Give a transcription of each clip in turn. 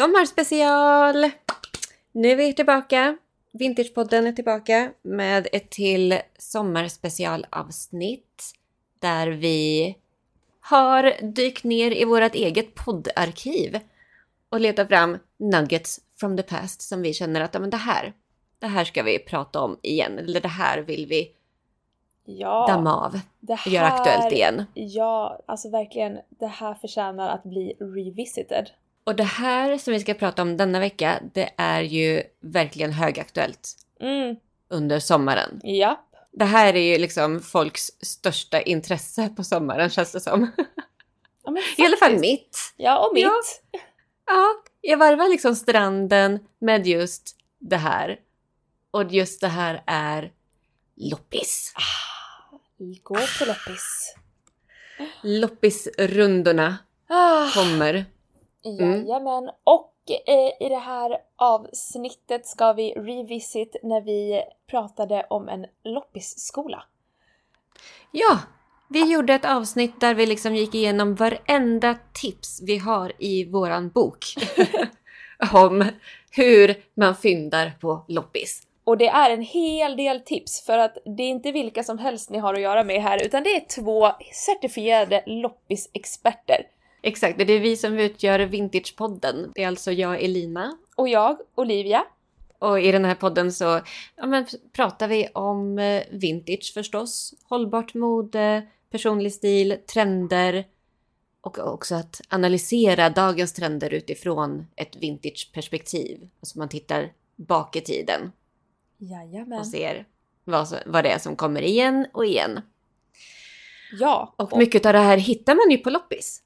Sommarspecial! Nu är vi tillbaka. Vintagepodden är tillbaka med ett till sommarspecialavsnitt där vi har dykt ner i vårt eget poddarkiv och letat fram nuggets from the past som vi känner att ja, men det här, det här ska vi prata om igen. Eller det här vill vi Ja, damma av det och göra aktuellt igen. Ja, alltså verkligen. Det här förtjänar att bli revisited. Och det här som vi ska prata om denna vecka, det är ju verkligen högaktuellt Mm, under sommaren. ja. Det här är ju liksom folks största intresse på sommaren känns det som. ja I alla fall mitt. Ja, och mitt. Ja. Ja, jag varvar liksom stranden med just det här. Och just det här är loppis. Gå på loppis. Loppisrundorna Ah, kommer. Mm. Jajamän. Och eh, i det här avsnittet ska vi revisit när vi pratade om en loppisskola. Ja, vi gjorde ett avsnitt där vi liksom gick igenom varenda tips vi har i våran bok. om hur man fyndar på loppis. Och det är en hel del tips för att det är inte vilka som helst ni har att göra med här utan det är två certifierade loppisexperter. Exakt, det är vi som utgör Vintagepodden. Det är alltså jag, Elina. Och jag, Olivia. Och i den här podden så ja, pratar vi om eh, vintage förstås. Hållbart mode, personlig stil, trender. Och också att analysera dagens trender utifrån ett vintageperspektiv. Alltså man tittar bak i tiden Jajamän. och ser vad, vad det är som kommer igen och igen. Ja, Och mycket av det här hittar man ju på loppis.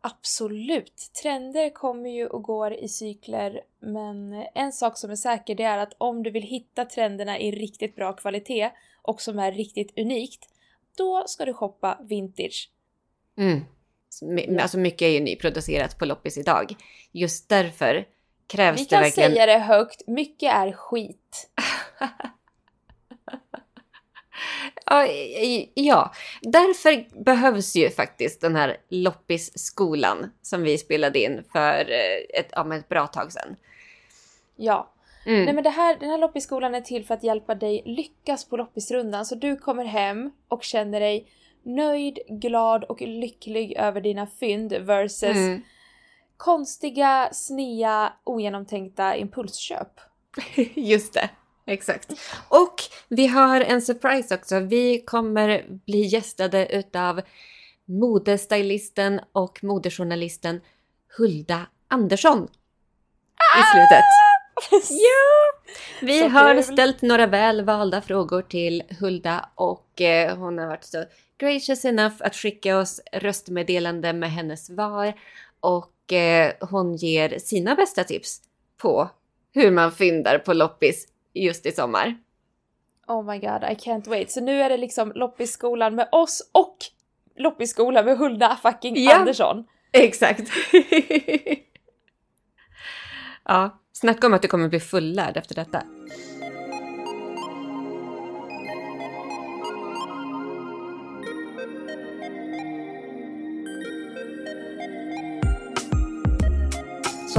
Absolut! Trender kommer ju och går i cykler men en sak som är säker det är att om du vill hitta trenderna i riktigt bra kvalitet och som är riktigt unikt, då ska du shoppa vintage. Mm. Alltså mycket är ju nyproducerat på loppis idag. Just därför krävs Vi det kan verkligen... säga det högt, mycket är skit. Ja, därför behövs ju faktiskt den här loppisskolan som vi spelade in för eh, ett, ja, ett bra tag sedan. Ja. Mm. Nej men det här, den här loppisskolan är till för att hjälpa dig lyckas på loppisrundan så du kommer hem och känner dig nöjd, glad och lycklig över dina fynd versus Mm. konstiga, snea, ogenomtänkta impulsköp. Just det, exakt. Och vi har en surprise också. Vi kommer bli gästade utav modestylisten och modejournalisten Hulda Andersson i slutet. Ja! Vi Så har kul. ställt några väl valda frågor till Hulda och eh, hon har varit så gracious enough att skicka oss röstmeddelande med hennes svar och eh, hon ger sina bästa tips på hur man fyndar på loppis just i sommar. Oh my god, I can't wait. Så nu är det liksom loppisskolan med oss och loppisskolan med Hulda fucking Ja. Andersson. Exakt. ja, snacka om att du kommer bli fullärd efter detta.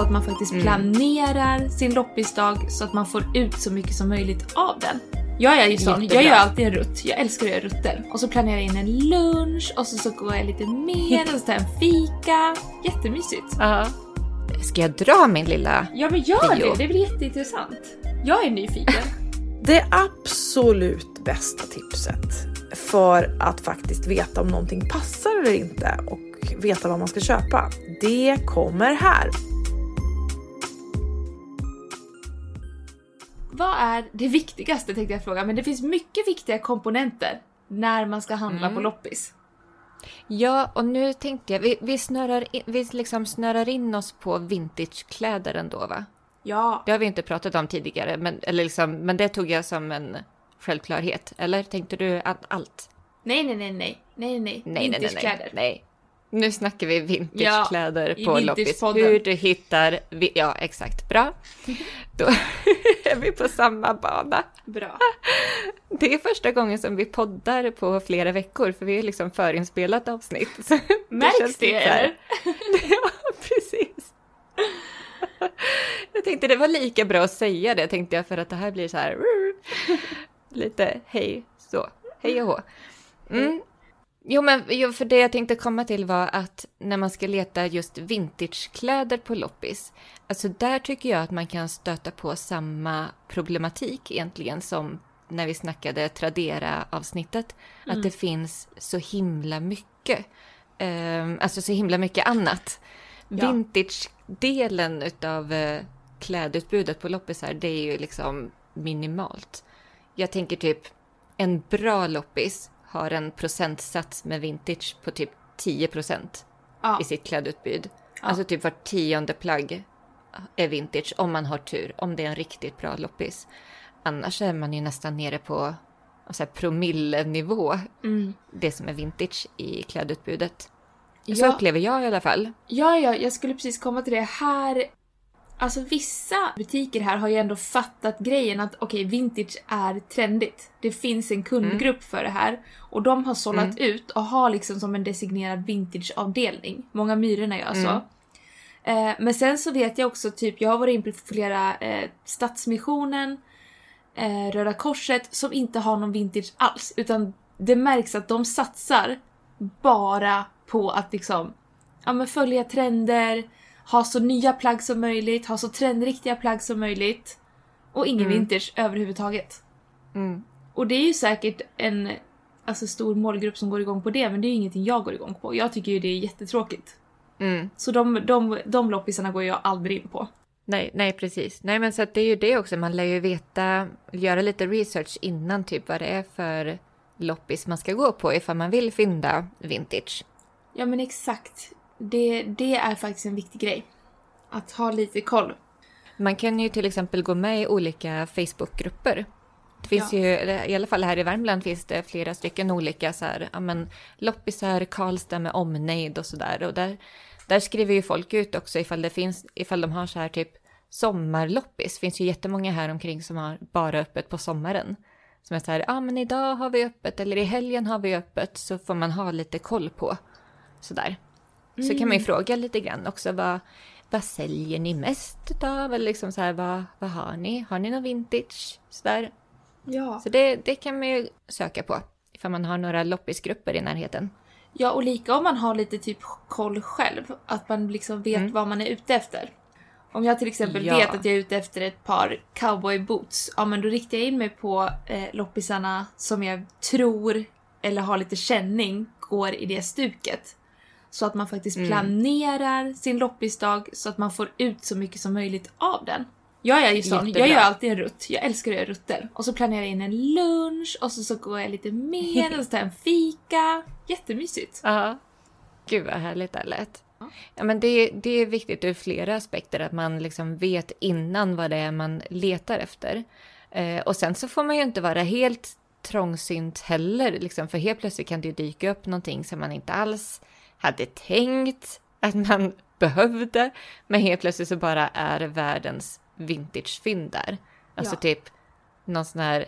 Att man faktiskt Mm. planerar sin loppisdag så att man får ut så mycket som möjligt av den. Jag är ju sån, Jättebra. jag gör alltid en rutt. Jag älskar att göra rutter. Och så planerar jag in en lunch och så, så går jag lite mer och så tar jag en fika. Jättemysigt. Ja. Ska jag dra min lilla... Ja men gör Jo. det, det väl jätteintressant. Jag är nyfiken. Det absolut bästa tipset för att faktiskt veta om någonting passar eller inte och veta vad man ska köpa, det kommer här. Vad är det viktigaste tänkte jag fråga, men det finns mycket viktiga komponenter när man ska handla Mm. på loppis. Ja, och nu tänkte jag, vi, vi, snörar in, vi liksom snörar in oss på vintagekläder ändå va? Ja, Det har vi inte pratat om tidigare, men, eller liksom, men det tog jag som en självklarhet. Eller tänkte du att allt? nej nej nej nej, nej nej, Nej, nej, nej, nej. Vintagekläder. nej. Nu snackar vi vintagekläder i på loppis. Hur du hittar... Ja, exakt. Bra. Då är vi på samma bana. Bra. Det är första gången som vi poddar på flera veckor, för vi är liksom förinspelat avsnitt. Märks det eller? ja, precis. Jag tänkte det var lika bra att säga det tänkte jag för att det här blir så här lite hej så, hej och hå. Mm. Jo men jo, för det jag tänkte komma till var att när man ska leta just vintagekläder på loppis, alltså där tycker jag att man kan stöta på samma problematik egentligen som när vi snackade Tradera-avsnittet, Mm. att det finns så himla mycket. Ehm, alltså så himla mycket annat. Ja. Vintage-delen utav eh, klädutbudet på loppisar, det är ju liksom minimalt. Jag tänker typ, en bra loppis har en procentsats med vintage på typ 10 procent Ja. i sitt klädutbud. Ja. Alltså typ var tionde plagg är vintage om man har tur, om det är en riktigt bra loppis. Annars är man ju nästan nere på så här, promillenivå, Mm. det som är vintage i klädutbudet. Så Ja. upplever jag i alla fall. Ja, ja, jag skulle precis komma till det. Här... Alltså vissa butiker här har ju ändå fattat grejen att okej, vintage är trendigt. Det finns en kundgrupp för det här. Och de har sållat ut och har liksom som en designerad vintageavdelning. Många myrorna gör så. Mm. Eh, men sen så vet jag också, typ, jag har varit in på flera eh, Stadsmissionen, eh, Röda Korset, som inte har någon vintage alls. Utan det märks att de satsar bara på att liksom ja, men följa trender, ha så nya plagg som möjligt, ha så trendriktiga plagg som möjligt. Och ingen Mm. vintage överhuvudtaget. Mm. Och det är ju säkert en alltså, stor målgrupp som går igång på det, men det är ju ingenting jag går igång på. Jag tycker ju det är jättetråkigt. Mm. Så de, de, de loppisarna går jag aldrig in på. Nej, nej precis. Nej men så det är ju det också, man lär ju veta, göra lite research innan typ vad det är för loppis man ska gå på ifall man vill fynda vintage. Ja men exakt. Det, det är faktiskt en viktig grej. Att ha lite koll. Man kan ju till exempel gå med i olika Facebookgrupper. Det finns Ja. ju, i alla fall här i Värmland finns det flera stycken olika så här, ja men loppisar, Karlstad med omnejd och sådär. Och där, där skriver ju folk ut också ifall det finns, ifall de har så här typ sommarloppis. Det finns ju jättemånga här omkring som har bara öppet på sommaren. Som är så här, ja men idag har vi öppet eller i helgen har vi öppet så får man ha lite koll på. Sådär. Så kan man ju fråga lite grann också vad, vad säljer ni mest utav? Eller liksom så här, vad, vad har ni? Har ni någon vintage? Sådär. Ja. Så det, det kan man ju söka på ifall man har några loppisgrupper i närheten. Ja, och lika om man har lite typ koll själv. Att man liksom vet Mm. vad man är ute efter. Om jag till exempel Ja. vet att jag är ute efter ett par cowboyboots, ja men då riktar jag in mig på eh, loppisarna som jag tror, eller har lite känning, går i det stuket. Så att man faktiskt Mm. planerar sin loppisdag så att man får ut så mycket som möjligt av den. Jag är ju sån, Jättebra. jag gör alltid en rutt. Jag älskar att göra rutter. Och så planerar jag in en lunch och så, så går jag lite mer och så tar jag en fika. Jättemysigt. Ja. Gud vad härligt det lät. Ja, men det, det är viktigt ur flera aspekter att man liksom vet innan vad det är man letar efter. Eh, och sen så får man ju inte vara helt trångsynt heller, liksom, för helt plötsligt kan det ju dyka upp någonting som man inte alls hade tänkt att man behövde, men helt plötsligt så bara är världens vintagefynd där. Alltså Ja. typ någon sån här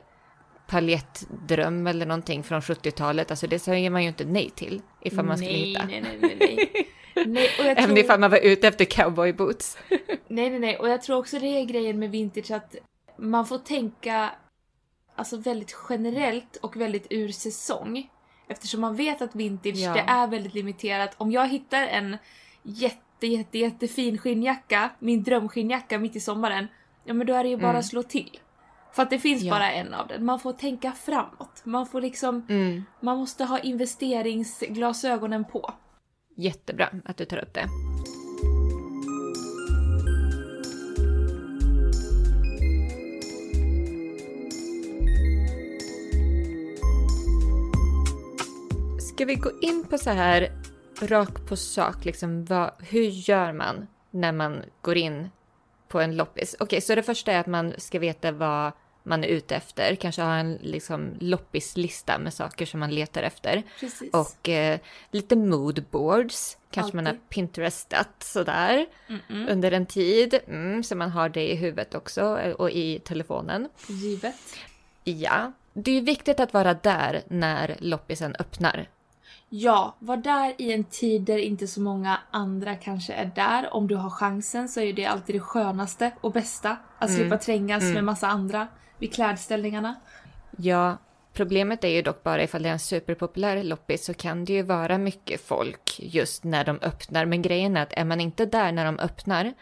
paljettdröm eller någonting från 70-talet. Alltså det säger man ju inte nej till ifall man skulle nej, hitta. Nej, nej, nej, nej. nej, och jag Även tror, ifall man var ute efter cowboyboots. nej, nej, nej. Och jag tror också det är grejen med vintage att man får tänka alltså väldigt generellt och väldigt ur säsong. Eftersom man vet att vintage, Ja. det är väldigt limiterat. Om jag hittar en jätte, jätte, jättefin skinnjacka, min drömskinnjacka mitt i sommaren, ja men då är det ju bara Mm. att slå till. För att det finns Ja. bara en av den. Man får tänka framåt. Man får liksom, Mm. man måste ha investeringsglasögonen på. Jättebra att du tar upp det. Ska vi gå in på så här rakt på sak, liksom, vad, hur gör man när man går in på en loppis? Okej, så det första är att man ska veta vad man är ute efter, kanske ha en liksom, loppislista med saker som man letar efter. Precis. Och eh, lite moodboards, kanske man har Alltid. Pinterestat sådär Mm-mm. under en tid. Mm, så man har det i huvudet också eh, och i telefonen. Givet. Ja, det är viktigt att vara där när loppisen öppnar. Ja, var där i en tid där inte så många andra kanske är där. Om du har chansen så är det alltid det skönaste och bästa. Att Mm. slippa trängas Mm. med massa andra vid klädställningarna. Ja, problemet är ju dock bara ifall det är en superpopulär loppis så kan det ju vara mycket folk just när de öppnar. Men grejen är att är man inte där när de öppnar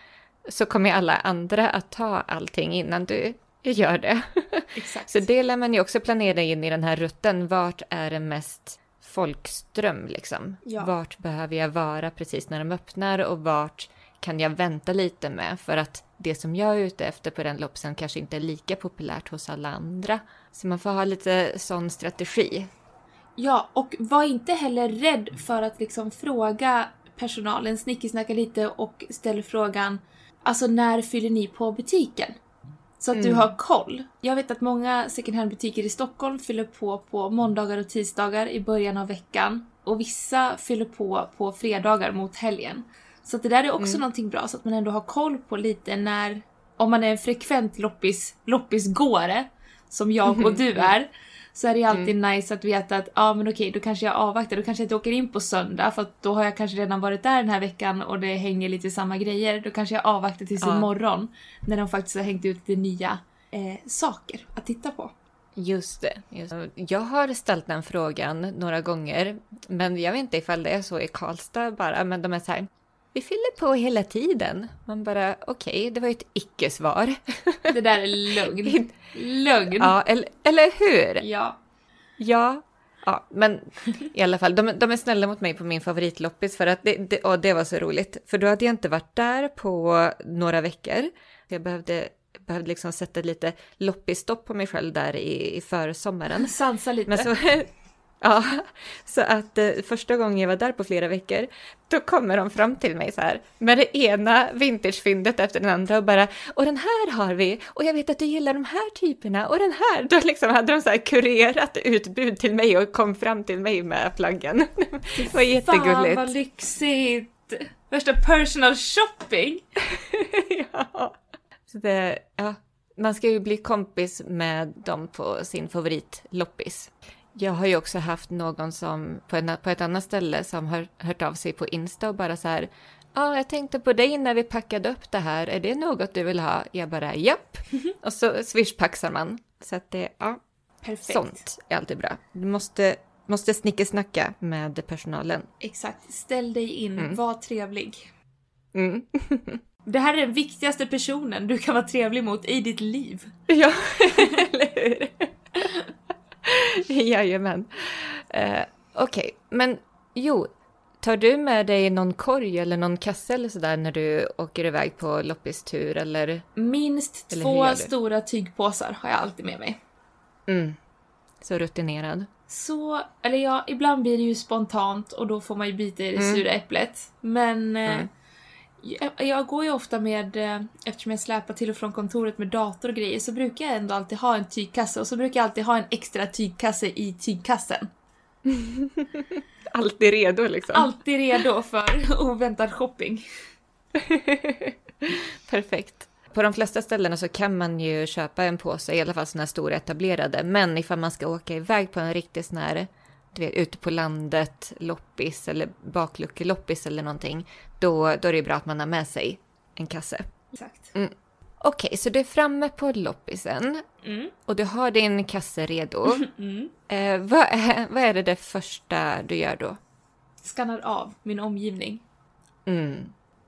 så kommer alla andra att ta allting innan du gör det. Exakt. Så det lär man ju också planera in i den här rutten. Vart är det mest folkström liksom? Ja. Vart behöver jag vara precis när de öppnar och vart kan jag vänta lite med? För att det som jag är ute efter på den loppsen kanske inte är lika populärt hos alla andra. Så man får ha lite sån strategi. Ja, och var inte heller rädd för att liksom fråga personalen, snickesnacka lite och ställ frågan Alltså när fyller ni på butiken? Så att du har koll. Jag vet att många second hand-butiker i Stockholm fyller på på måndagar och tisdagar i början av veckan. Och vissa fyller på på fredagar mot helgen. Så att det där är också någonting bra så att man ändå har koll på lite när, om man är en frekvent loppis, loppisgåare, som jag och du är, så är det alltid nice att veta att ja men okej då kanske jag avvaktar, då kanske jag inte åker in på söndag för att då har jag kanske redan varit där den här veckan och det hänger lite samma grejer. Då kanske jag avvaktar tills Ja. imorgon när de faktiskt har hängt ut lite nya eh, saker att titta på. Just det. Just det. Jag har ställt den frågan några gånger, men jag vet inte ifall det är så i Karlstad bara, men de är så här. Vi fyller på hela tiden. Man bara, okej, det var ju ett icke-svar. Det där är lögn. lögn. ja, eller, eller hur? ja. Ja. Ja, men i alla fall, de, de är snälla mot mig på min favoritloppis för att det, det, och det var så roligt. För då hade jag inte varit där på några veckor. Jag behövde, behövde liksom sätta lite loppisstopp på mig själv där i, i försommaren. Sansa lite. Men så, ja, så att eh, första gången jag var där på flera veckor, då kommer de fram till mig så här med det ena vintagefyndet efter den andra och bara och den här har vi och jag vet att du gillar de här typerna och den här. Då liksom hade de så här kurerat utbud till mig och kom fram till mig med plaggen. Det var jättegulligt. Fan vad lyxigt! Värsta personal shopping! ja. Så det, ja, man ska ju bli kompis med dem på sin favoritloppis. Jag har ju också haft någon som på, en, på ett annat ställe som har hört av sig på Insta och bara så här. Ja, jag tänkte på dig när vi packade upp det här. Är det något du vill ha? Jag bara japp. Och så swishpaxar man. Så att det, ja, Perfekt. sånt är alltid bra. Du måste, måste snickesnacka med personalen. Exakt. Ställ dig in, var trevlig. Mm. Det här är den viktigaste personen du kan vara trevlig mot i ditt liv. Ja, eller hur? Jajamän. Uh, Okej, men jo, tar du med dig någon korg eller någon kasse eller sådär när du åker iväg på loppistur eller? Minst Eller två stora tygpåsar har jag alltid med mig. Mm. Så rutinerad. Så, eller ja, ibland blir det ju spontant och då får man ju bita i det Mm. sura äpplet. Men eh, Mm. Jag, jag går ju ofta med, eh, eftersom jag släpar till och från kontoret med dator och grejer, så brukar jag ändå alltid ha en tygkasse och så brukar jag alltid ha en extra tygkasse i tygkassen. Alltid redo liksom. Alltid redo för oväntad shopping. Perfekt. På de flesta ställena så kan man ju köpa en påse, i alla fall sådana här stora etablerade. Men ifall man ska åka iväg på en riktig sån här, du vet, ute på landet, loppis eller bakluckeloppis eller någonting, då, då är det bra att man har med sig en kasse. Exakt. Okej, så du är framme på loppisen Mm. och du har din kasse redo. Mm. Eh, vad, är, vad är det, det första du gör då? Skannar av min omgivning. Mm.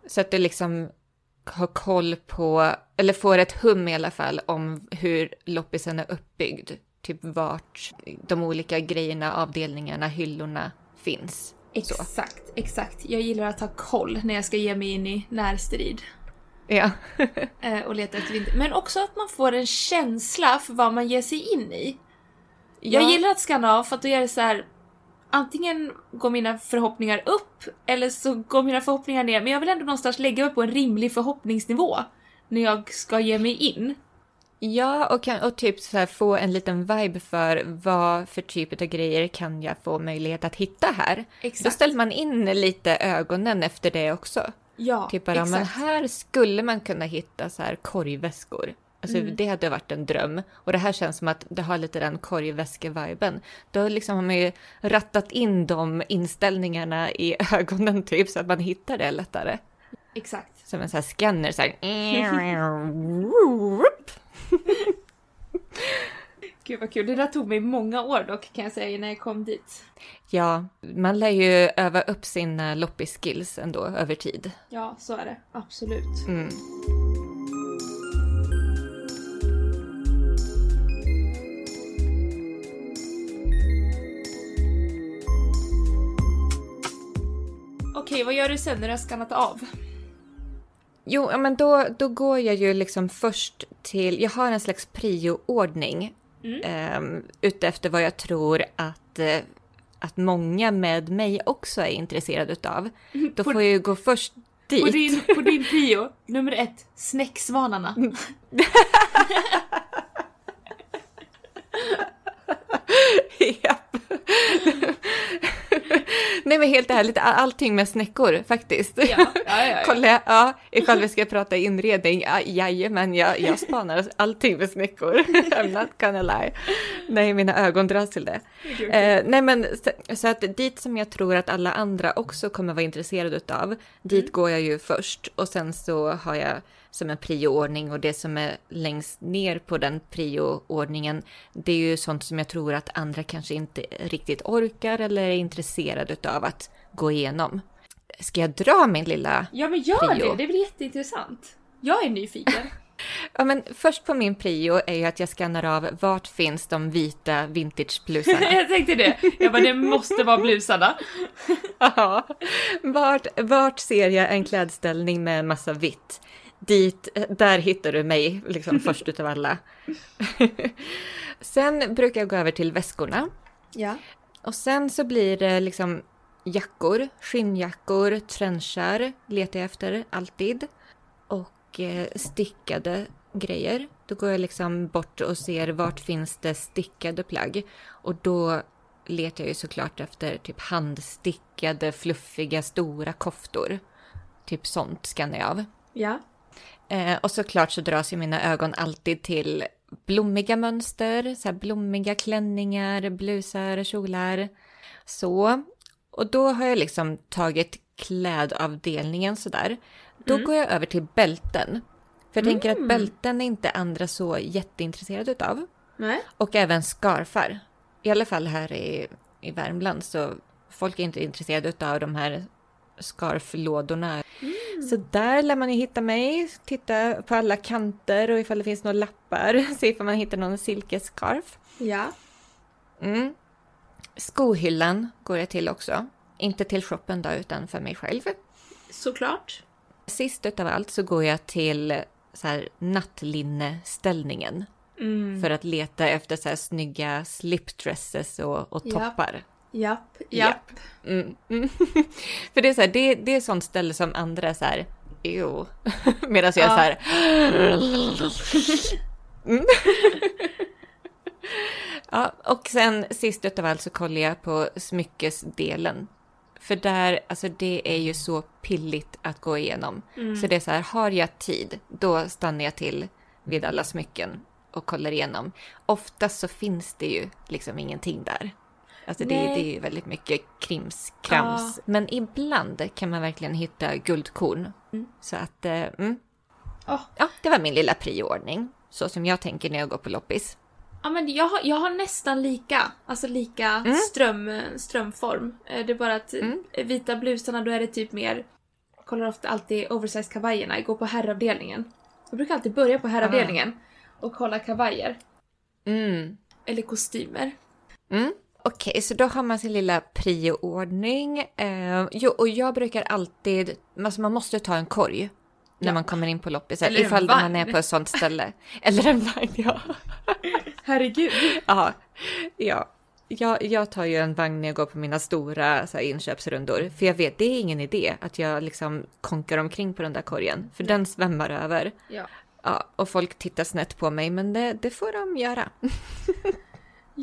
Så att du liksom har koll på, eller får ett hum i alla fall om hur loppisen är uppbyggd. Typ vart de olika grejerna, avdelningarna, hyllorna finns. Så. Exakt, exakt. Jag gillar att ha koll när jag ska ge mig in i närstrid. Ja. eh, och leta efter vinter. Men också att man får en känsla för vad man ger sig in i. Jag Ja. gillar att skanna av för att då är det så här. Antingen går mina förhoppningar upp eller så går mina förhoppningar ner. Men jag vill ändå någonstans lägga mig på en rimlig förhoppningsnivå. När jag ska ge mig in. Ja, och, kan, och typ så här få en liten vibe för vad för typ av grejer kan jag få möjlighet att hitta här. Då Exakt. ställer man in lite ögonen efter det också. Ja, Typ bara, men exakt. här skulle man kunna hitta så här korgväskor. Alltså det hade varit en dröm. Och det här känns som att det har lite den korgväske-viben. Då liksom har man ju rattat in de inställningarna i ögonen typ så att man hittar det lättare. Exakt. Som en sån här scanner så här. Gud vad kul. Det där tog mig många år dock kan jag säga innan jag kom dit. Ja, man lär ju öva upp sina loppis-skills ändå över tid. Ja, så är det. Absolut. Mm. Okej, vad gör du sen när du har skannat av? Jo, men då, då går jag ju liksom först till... Jag har en slags prioordning Mm. eh, utefter vad jag tror att, eh, att många med mig också är intresserade utav. Då På- får jag ju gå först dit. På din, på din prio, nummer ett, snäcksvanarna. Japp. Nej men helt ärligt, all- allting med snäckor faktiskt. Ja, ja, ja, ja. Kolla, ja, ifall vi ska prata inredning, ja, jajamän, jag, jag spanar allting med snäckor. I'm not gonna lie. Nej, mina ögon dras till det. Eh, nej men så, så att dit som jag tror att alla andra också kommer vara intresserade utav, dit går jag ju först och sen så har jag som en prioordning och det som är längst ner på den prioordningen, det är ju sånt som jag tror att andra kanske inte riktigt orkar eller är intresserade utav att gå igenom. Ska jag dra min lilla Ja men gör Prio. det, det blir jätteintressant. Jag är nyfiken. Ja, men först på min prio är ju att jag skannar av vart finns de vita vintageblusarna. jag tänkte det. Jag bara, det måste vara blusarna. Ja. vart, vart ser jag en klädställning med massa vitt? Dit, där hittar du mig liksom först utav alla. sen brukar jag gå över till väskorna. Ja. Och sen så blir det liksom jackor, skinnjackor, trenchar letar jag efter alltid. Och eh, stickade grejer. Då går jag liksom bort och ser vart finns det stickade plagg. Och då letar jag ju såklart efter typ handstickade, fluffiga, stora koftor. Typ sånt skannar jag av. Ja. Eh, och såklart så dras ju mina ögon alltid till blommiga mönster, så blommiga klänningar, blusar, kjolar. Så. Och då har jag liksom tagit klädavdelningen sådär. Då går jag över till bälten. För jag tänker att bälten är inte andra så jätteintresserade utav. Nej. Och även scarfar. I alla fall här i, i Värmland så folk är inte intresserade utav de här scarflådorna. Så där lär man ju hitta mig, titta på alla kanter och ifall det finns några lappar, se ifall man hittar någon silkesscarf. Ja. Mm. Skohyllan går jag till också. Inte till shoppen då, utan för mig själv. Såklart. Sist utav allt så går jag till så här nattlinneställningen. Mm. För att leta efter så här snygga slipdresses och, och toppar. Japp. Japp. Japp. Mm. Mm. För det är så här, det, det är sånt ställe som andra är så här, jo. Medan jag är Ja. så här. Mm. ja, och sen sist utav allt så kollar jag på smyckesdelen. För där, alltså det är ju så pilligt att gå igenom. Så det är så här, har jag tid, då stannar jag till vid alla smycken och kollar igenom. Oftast så finns det ju liksom ingenting där. Alltså det, det är väldigt mycket krimskrams. Men ibland kan man verkligen hitta guldkorn. Så att, eh, mm. Åh. ja, det var min lilla prioordning. Så som jag tänker när jag går på loppis. Ja men jag har, jag har nästan lika, alltså lika ström, strömform. Eh, Det är bara att Mm. eh, vita blusarna då är det typ mer, jag kollar ofta alltid oversize kavajerna, jag går på herravdelningen. Jag brukar alltid börja på herravdelningen och kolla kavajer. Mm. Eller kostymer. Okej, så då har man sin lilla prioordning. Eh, jo, och jag brukar alltid, alltså man måste ta en korg när Ja. man kommer in på loppis. Eller en ifall man är på ett sånt ställe. Eller en vagn, ja. Herregud. ja. ja. Jag, jag tar ju en vagn när jag går på mina stora så här, inköpsrundor. För jag vet, det är ingen idé att jag liksom konkar omkring på den där korgen. För den svämmar över. Ja. Ja, och folk tittar snett på mig, men det, det får de göra.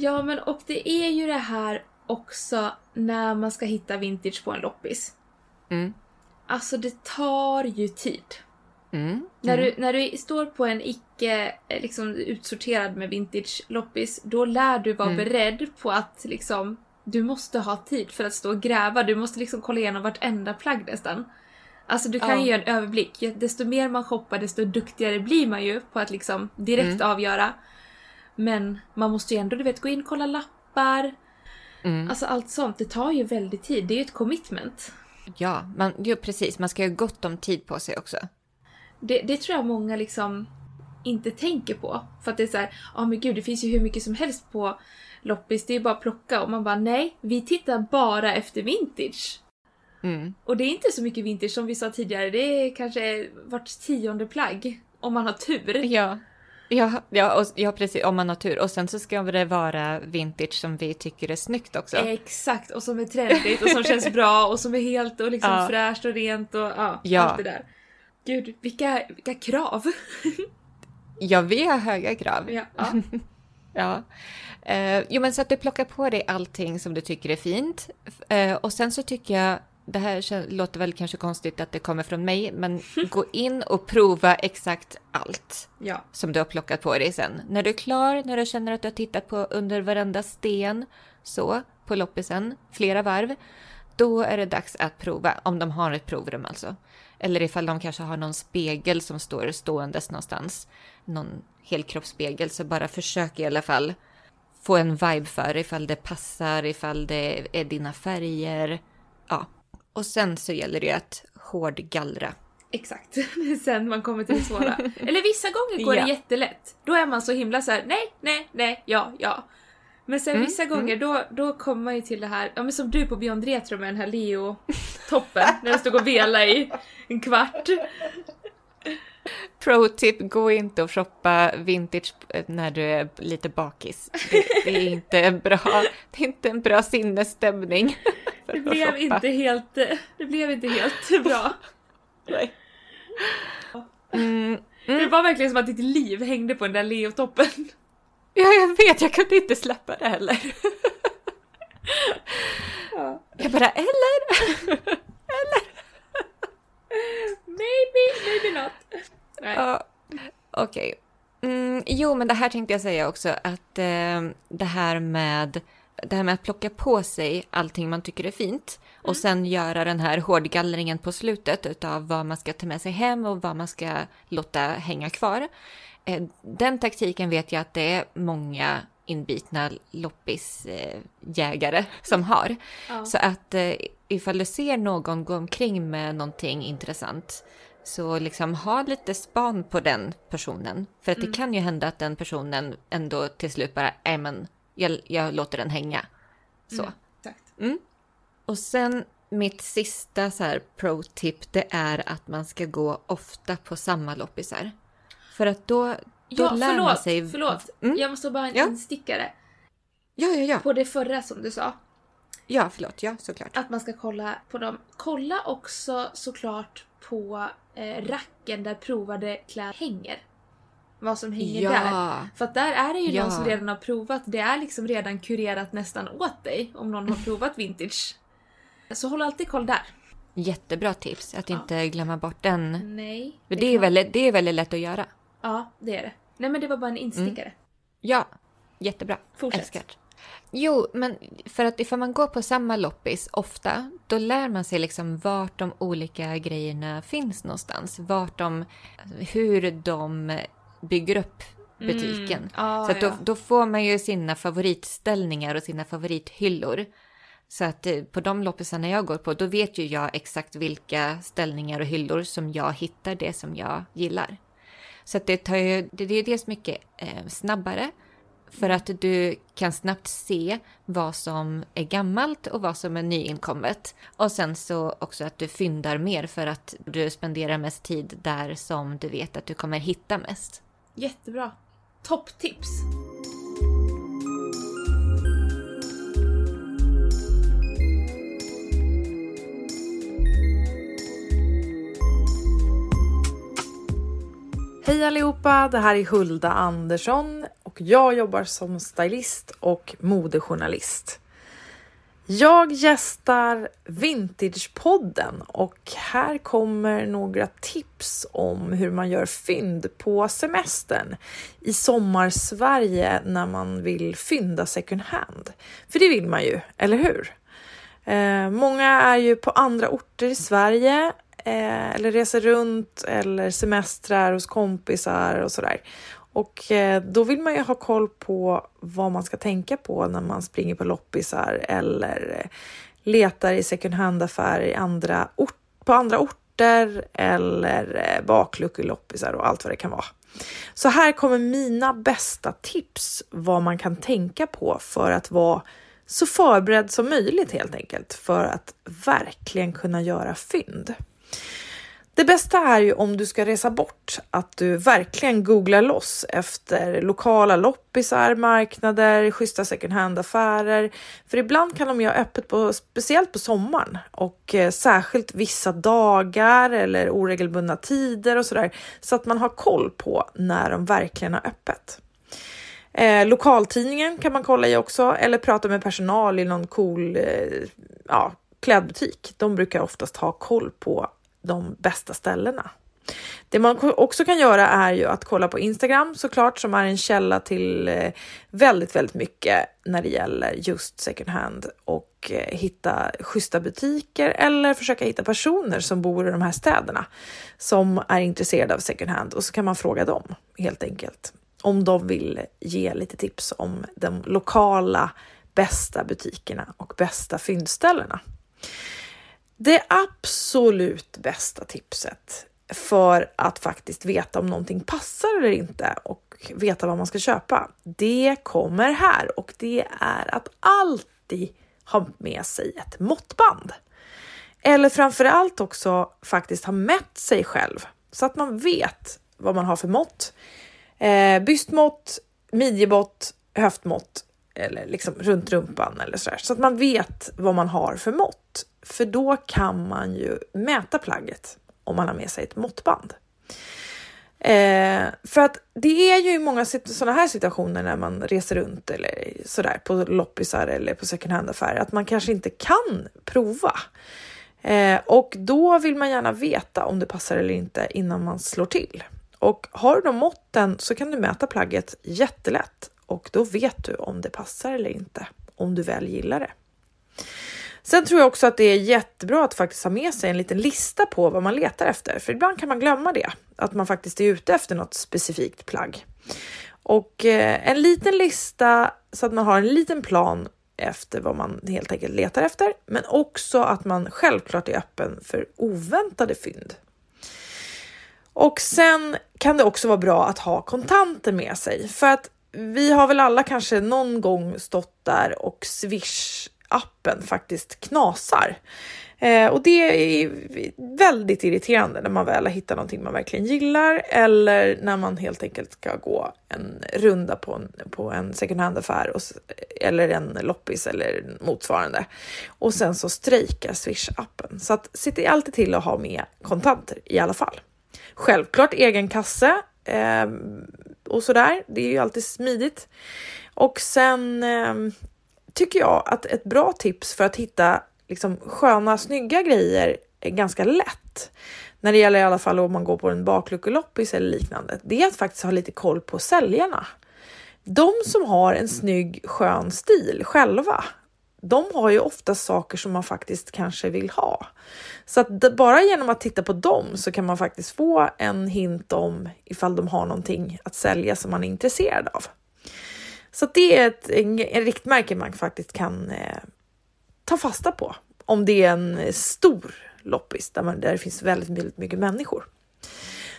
Ja men och det är ju det här också när man ska hitta vintage på en loppis. Mm. Alltså det tar ju tid. Mm. När, Mm. du, när du står på en icke eh, liksom, utsorterad med vintage loppis, då lär du vara Mm. beredd på att liksom, du måste ha tid för att stå och gräva. Du måste liksom kolla igenom vartenda plagg nästan. Alltså du kan Ja. ju göra en överblick. Desto mer man shoppar desto duktigare blir man ju på att liksom direkt Mm. avgöra. Men man måste ju ändå du vet, gå in och kolla lappar. Mm. Alltså allt sånt, det tar ju väldigt tid. Det är ju ett commitment. Ja, man, jo, precis. Man ska ha gott om tid på sig också. Det, det tror jag många liksom inte tänker på. För att det är så här, ja men gud det finns ju hur mycket som helst på loppis, det är bara att plocka. Och man bara nej, vi tittar bara efter vintage. Mm. Och det är inte så mycket vintage som vi sa tidigare, det är kanske vart tionde plagg. Om man har tur. Ja. Ja, ja, och, ja, precis. Om man har tur. Och sen så ska det vara vintage som vi tycker är snyggt också. Exakt, och som är trendigt och som känns bra och som är helt och liksom Ja. fräscht och rent och ja, Ja. allt det där. Gud, vilka, vilka krav! Ja, vi har höga krav. ja, ja. Ja. Eh, jo, men så att du plockar på dig allting som du tycker är fint. Eh, och sen så tycker jag, det här låter väl kanske konstigt att det kommer från mig, men gå in och prova exakt allt ja. som du har plockat på dig sen. När du är klar, när du känner att du har tittat på under varenda sten, så, på loppisen, flera varv, då är det dags att prova, om de har ett provrum alltså. Eller ifall de kanske har någon spegel som står ståendes någonstans. Någon helkroppsspegel, så bara försök i alla fall få en vibe för ifall det passar, ifall det är dina färger. Ja. Och sen så gäller det att hårdgallra. Exakt, sen man kommer till det svåra. Eller vissa gånger går Ja. det jättelätt. Då är man så himla så här: nej, nej, nej, ja, ja. Men sen Mm, vissa gånger då, då kommer man ju till det här, ja men som du på Beyond Retro med den här Leo-toppen, när den stod och vela i en kvart. Pro tip, gå inte och shoppa vintage när du är lite bakis. Det, det är inte bra, det är inte en bra sinnesstämning. Det blev inte helt, det blev inte helt bra. Nej. Mm, Det var verkligen som att ditt liv hängde på den där Leo-toppen. ja, jag vet, jag kunde inte släppa det heller. Ja. Jag bara, eller? Maybe, maybe not. Nej. Ja, okej. Mm, jo, men det här tänkte jag säga också att eh, det här med det här med att plocka på sig allting man tycker är fint och sen göra den här hårdgallringen på slutet utav vad man ska ta med sig hem och vad man ska låta hänga kvar. Eh, den taktiken vet jag att det är många inbitna loppisjägare som har. Ja. Så att eh, ifall du ser någon gå omkring med någonting intressant så liksom ha lite span på den personen. För att det kan ju hända att den personen ändå till slut bara, nej men jag, jag låter den hänga. Så. Mm, exakt. Och sen mitt sista så här pro-tip det är att man ska gå ofta på samma loppisar. För att då, då Ja, lär förlåt, man sig... förlåt. Mm. Jag måste bara en Ja. instickare. Ja, ja, ja. På det förra som du sa. Ja, förlåt. Ja, såklart. Att man ska kolla på dem. Kolla också såklart på eh, racken där provade kläder hänger. Vad som hänger där. Ja, För att där är det ju Ja. någon som redan har provat. Det är liksom redan kurerat nästan åt dig om någon har provat vintage. Så håll alltid koll där. jättebra tips. Att Ja. inte glömma bort den. Nej. För det är, väldigt, det är väldigt lätt att göra. Ja, det är det. Nej men det var bara en instickare. Ja, jättebra. Fortsätt. Älskar. Jo, men för att ifall man går på samma loppis ofta, då lär man sig liksom vart de olika grejerna finns någonstans. Vart de, hur de bygger upp butiken. Mm. Ja, Så att då, ja. då får man ju sina favoritställningar och sina favorithyllor. Så att eh, på de loppisarna jag går på, då vet ju jag exakt vilka ställningar och hyllor som jag hittar det som jag gillar. Så att det tar ju, det, det är dels mycket eh, snabbare för att du kan snabbt se vad som är gammalt och vad som är nyinkommet. Och sen så också att du fyndar mer för att du spenderar mest tid där som du vet att du kommer hitta mest. Jättebra. Topptips. Hej allihopa, det här är Hulda Andersson och jag jobbar som stylist och modejournalist. Jag gästar Vintagepodden och här kommer några tips om hur man gör fynd på semestern i sommarsverige när man vill fynda second hand. För det vill man ju, eller hur? Eh, många är ju på andra orter i Sverige eh, eller reser runt eller semestrar hos kompisar och sådär. Och eh, då vill man ju ha koll på vad man ska tänka på när man springer på loppisar eller eh, letar i second hand-affärer andra ort, på andra orter eller eh, bakluckor, loppisar och allt vad det kan vara. Så här kommer mina bästa tips vad man kan tänka på för att vara så förberedd som möjligt helt enkelt för att verkligen kunna göra fynd. Det bästa är ju om du ska resa bort att du verkligen googlar loss efter lokala loppisar, marknader, schyssta second hand-affärer. För ibland kan de ju ha öppet, på, speciellt på sommaren och eh, särskilt vissa dagar eller oregelbundna tider och sådär så att man har koll på när de verkligen har öppet. Eh, lokaltidningen kan man kolla i också eller prata med personal i någon cool eh, ja, klädbutik. De brukar oftast ha koll på de bästa ställena. Det man också kan göra är ju att kolla på Instagram såklart som är en källa till eh, väldigt, väldigt mycket när det gäller just second hand och eh, hitta schyssta butiker eller försöka hitta personer som bor i de här städerna som är intresserade av second hand och så kan man fråga dem helt enkelt om de vill ge lite tips om de lokala bästa butikerna och bästa fyndställena. Det absolut bästa tipset för att faktiskt veta om någonting passar eller inte och veta vad man ska köpa, det kommer här och det är att alltid ha med sig ett måttband. Eller framför allt också faktiskt ha mätt sig själv så att man vet vad man har för mått. Eh, bystmått, midjemått, höftmått eller liksom runt rumpan eller så där, så att man vet vad man har för mått. För då kan man ju mäta plagget om man har med sig ett måttband. Eh, för att det är ju i många sådana här situationer när man reser runt eller sådär på loppisar eller på second hand affärer att man kanske inte kan prova. Eh, och då vill man gärna veta om det passar eller inte innan man slår till. Och har du de måtten så kan du mäta plagget jättelätt och då vet du om det passar eller inte, om du väl gillar det. Sen tror jag också att det är jättebra att faktiskt ha med sig en liten lista på vad man letar efter, för ibland kan man glömma det, att man faktiskt är ute efter något specifikt plagg. Och eh, en liten lista så att man har en liten plan efter vad man helt enkelt letar efter, men också att man självklart är öppen för oväntade fynd. Och sen kan det också vara bra att ha kontanter med sig för att vi har väl alla kanske någon gång stått där och Swish appen faktiskt knasar. Eh, och det är väldigt irriterande när man väl har hittat någonting man verkligen gillar eller när man helt enkelt ska gå en runda på en, på en second hand affär och, eller en loppis eller motsvarande. Och sen så strejkar Swish appen. Så att se alltid till att ha med kontanter i alla fall. Självklart egen kasse eh, och sådär. Det är ju alltid smidigt. Och sen eh, tycker jag att ett bra tips för att hitta liksom sköna, snygga grejer är ganska lätt. När det gäller i alla fall om man går på en bakluckeloppis eller liknande. Det är att faktiskt ha lite koll på säljarna. De som har en snygg, skön stil själva, de har ju ofta saker som man faktiskt kanske vill ha. Så att bara genom att titta på dem så kan man faktiskt få en hint om ifall de har någonting att sälja som man är intresserad av. Så det är ett en, en riktmärke man faktiskt kan eh, ta fasta på om det är en stor loppis där, man, där det finns väldigt, väldigt mycket människor.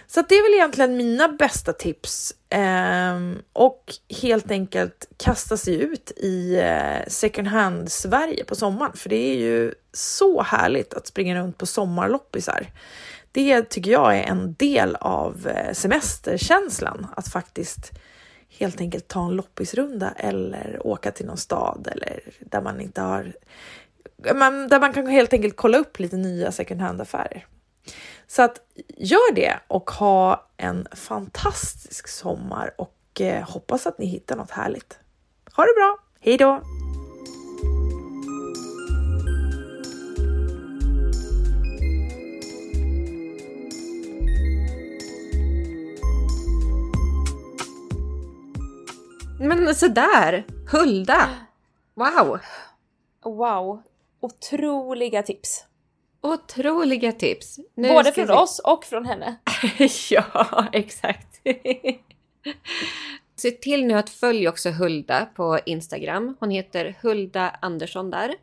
Så det är väl egentligen mina bästa tips eh, och helt enkelt kasta sig ut i eh, second hand Sverige på sommaren, för det är ju så härligt att springa runt på sommarloppisar. Det tycker jag är en del av eh, semesterkänslan, att faktiskt helt enkelt ta en loppisrunda eller åka till någon stad eller där man inte har man, där man kan helt enkelt kolla upp lite nya second hand affärer. Så att gör det och ha en fantastisk sommar och eh, hoppas att ni hittar något härligt. Ha det bra! Hej då! Men sådär! Hulda! Wow! Wow. Otroliga tips. Otroliga tips. Nu Både från vi- oss och från henne. ja, exakt. Se till nu att följa också Hulda på Instagram. Hon heter Hulda Andersson där.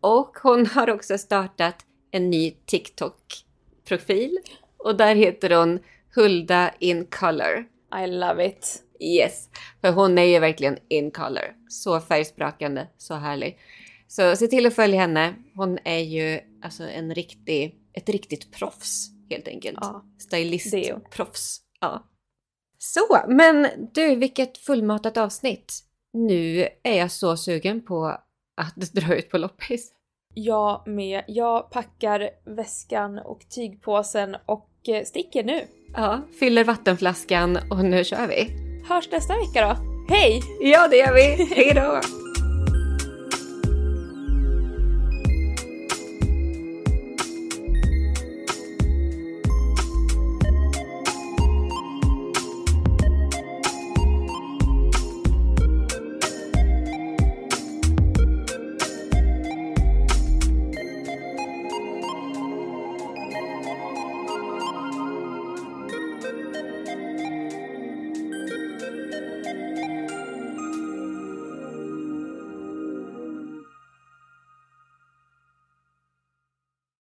Och hon har också startat en ny TikTok-profil. Och där heter hon Hulda in color. I love it. Yes, för hon är ju verkligen in color. Så färgsprakande, så härlig. Så se till att följa henne. Hon är ju alltså en riktig, ett riktigt proffs helt enkelt. Ja, Stylist, det är hon. proffs. Ja. Så, men du, vilket fullmatat avsnitt. Nu är jag så sugen på att dra ut på loppis. Jag med. Jag packar väskan och tygpåsen och eh, sticker nu. Ja, fyller vattenflaskan och nu kör vi. Hörs nästa vecka då. Hej! Ja, det gör vi. Hej då!